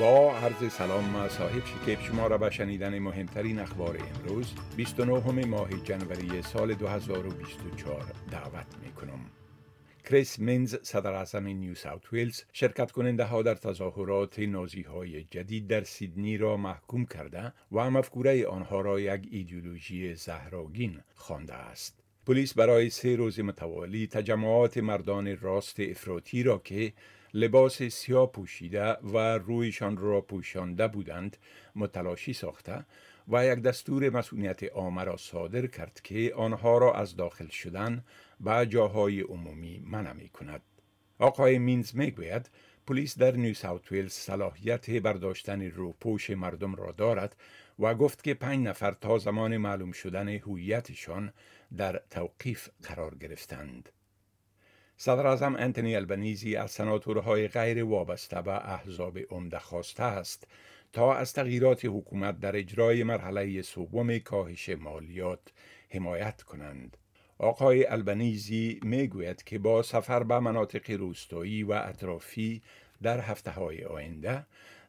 با عرض سلام صاحب شکیب شما را به شنیدن مهمترین اخبار امروز 29 ماه جنوری سال 2024 دعوت می کنم. کریس مینز صدر اعظم نیو ساوت ویلز شرکت کننده ها در تظاهرات نازی های جدید در سیدنی را محکوم کرده و مفکوره آنها را یک ایدئولوژی زهراگین خوانده است. پلیس برای سه روز متوالی تجمعات مردان راست افراطی را که لباس سیاه پوشیده و رویشان را پوشانده بودند متلاشی ساخته و یک دستور مسئولیت عامه را صادر کرد که آنها را از داخل شدن به جاهای عمومی منع می کند. آقای مینز می گوید پلیس در نیو ساوت ویلز صلاحیت برداشتن روپوش مردم را دارد و گفت که پنج نفر تا زمان معلوم شدن هویتشان در توقیف قرار گرفتند. صدر اعظم انتونی البنیزی از سناتورهای غیر وابسته به احزاب عمده خواسته است تا از تغییرات حکومت در اجرای مرحله سوم کاهش مالیات حمایت کنند. آقای البنیزی می گوید که با سفر به مناطق روستایی و اطرافی در هفته های آینده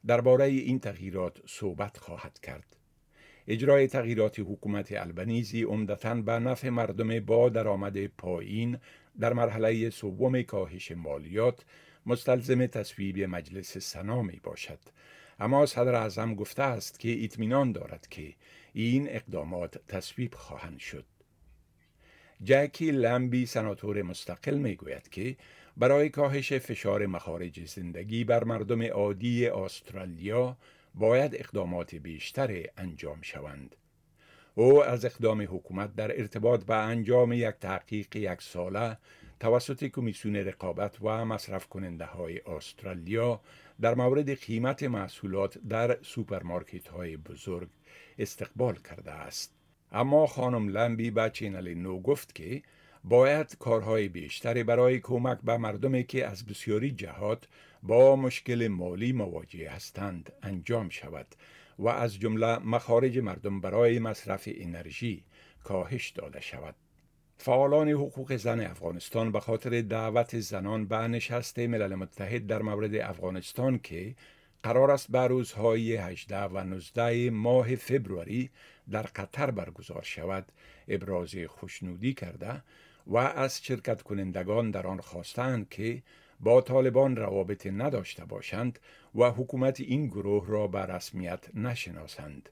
درباره این تغییرات صحبت خواهد کرد. اجرای تغییرات حکومت البنیزی عمدتا به نفع مردم با درآمد پایین در مرحله سوم کاهش مالیات مستلزم تصویب مجلس سنا می باشد اما صدر اعظم گفته است که اطمینان دارد که این اقدامات تصویب خواهند شد جکی لمبی سناتور مستقل می گوید که برای کاهش فشار مخارج زندگی بر مردم عادی استرالیا باید اقدامات بیشتر انجام شوند. او از اقدام حکومت در ارتباط به انجام یک تحقیق یک ساله توسط کمیسیون رقابت و مصرف کننده های استرالیا در مورد قیمت محصولات در سوپرمارکت های بزرگ استقبال کرده است. اما خانم لمبی به Channel نه گفت که باید کارهای بیشتری برای کمک به مردمی که از بسیاری جهات با مشکل مالی مواجه هستند انجام شود و از جمله مخارج مردم برای مصرف انرژی کاهش داده شود. فعالان حقوق زن افغانستان به خاطر دعوت زنان به نشست ملل متحد در مورد افغانستان که قرار است به روزهای 18 و 19 ماه فبروری در قطر برگزار شود ابراز خوشنودی کرده و از شرکت کنندگان در آن خواستند که با طالبان روابط نداشته باشند و حکومت این گروه را به رسمیت نشناسند.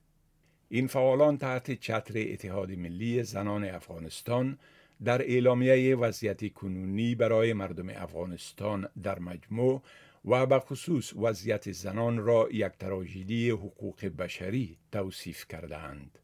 این فعالان تحت چتر اتحاد ملی زنان افغانستان در اعلامیه وضعیت کنونی برای مردم افغانستان در مجموع و به خصوص وضعیت زنان را یک تراژدی حقوق بشری توصیف کردند.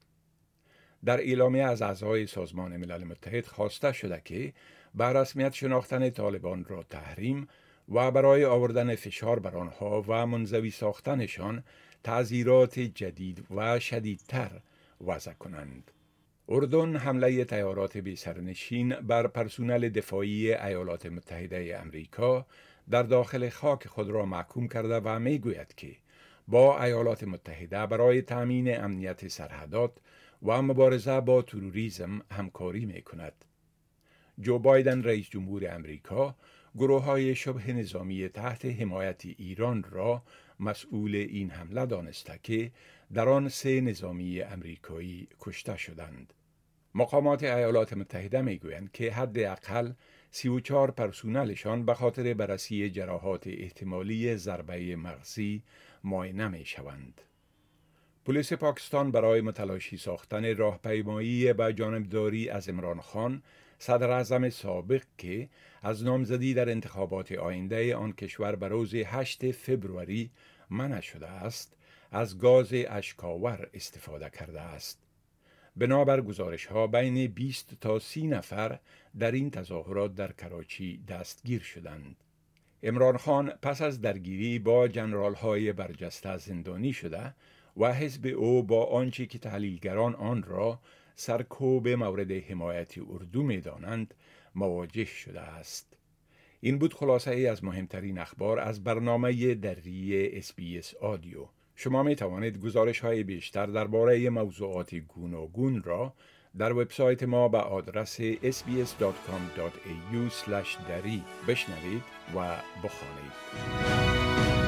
در اعلامیه از اعضای سازمان ملل متحد خواسته شده که به رسمیت شناختن طالبان را تحریم و برای آوردن فشار بر آنها و منزوی ساختنشان تعذیرات جدید و شدیدتر وضع کنند. اردن حمله تیارات بی سرنشین بر پرسونل دفاعی ایالات متحده امریکا در داخل خاک خود را محکوم کرده و می گوید که با ایالات متحده برای تأمین امنیت سرحدات و مبارزه با تروریسم همکاری می کند. جو بایدن رئیس جمهور امریکا گروه های شبه نظامی تحت حمایت ایران را مسئول این حمله دانسته که در آن سه نظامی امریکایی کشته شدند. مقامات ایالات متحده می گویند که حداقل 34 پرسونلشان به خاطر بررسی جراحات احتمالی ضربه مغزی معاینه می شوند. پلیس پاکستان برای متلاشی ساختن راهپیمایی به جانبداری از امران خان صدر اعظم سابق که از نامزدی در انتخابات آینده آن کشور به روز 8 فبروری منع شده است از گاز اشکاور استفاده کرده است بنابر گزارش ها بین 20 تا 30 نفر در این تظاهرات در کراچی دستگیر شدند امران خان پس از درگیری با جنرال های برجسته زندانی شده و حزب او با آنچه که تحلیلگران آن را سرکوب مورد حمایت اردو می دانند مواجه شده است. این بود خلاصه ای از مهمترین اخبار از برنامه دری اسپیس آدیو. شما می توانید گزارش های بیشتر درباره موضوعات گوناگون را در وبسایت ما به آدرس sbs.com.au دری بشنوید و بخوانید.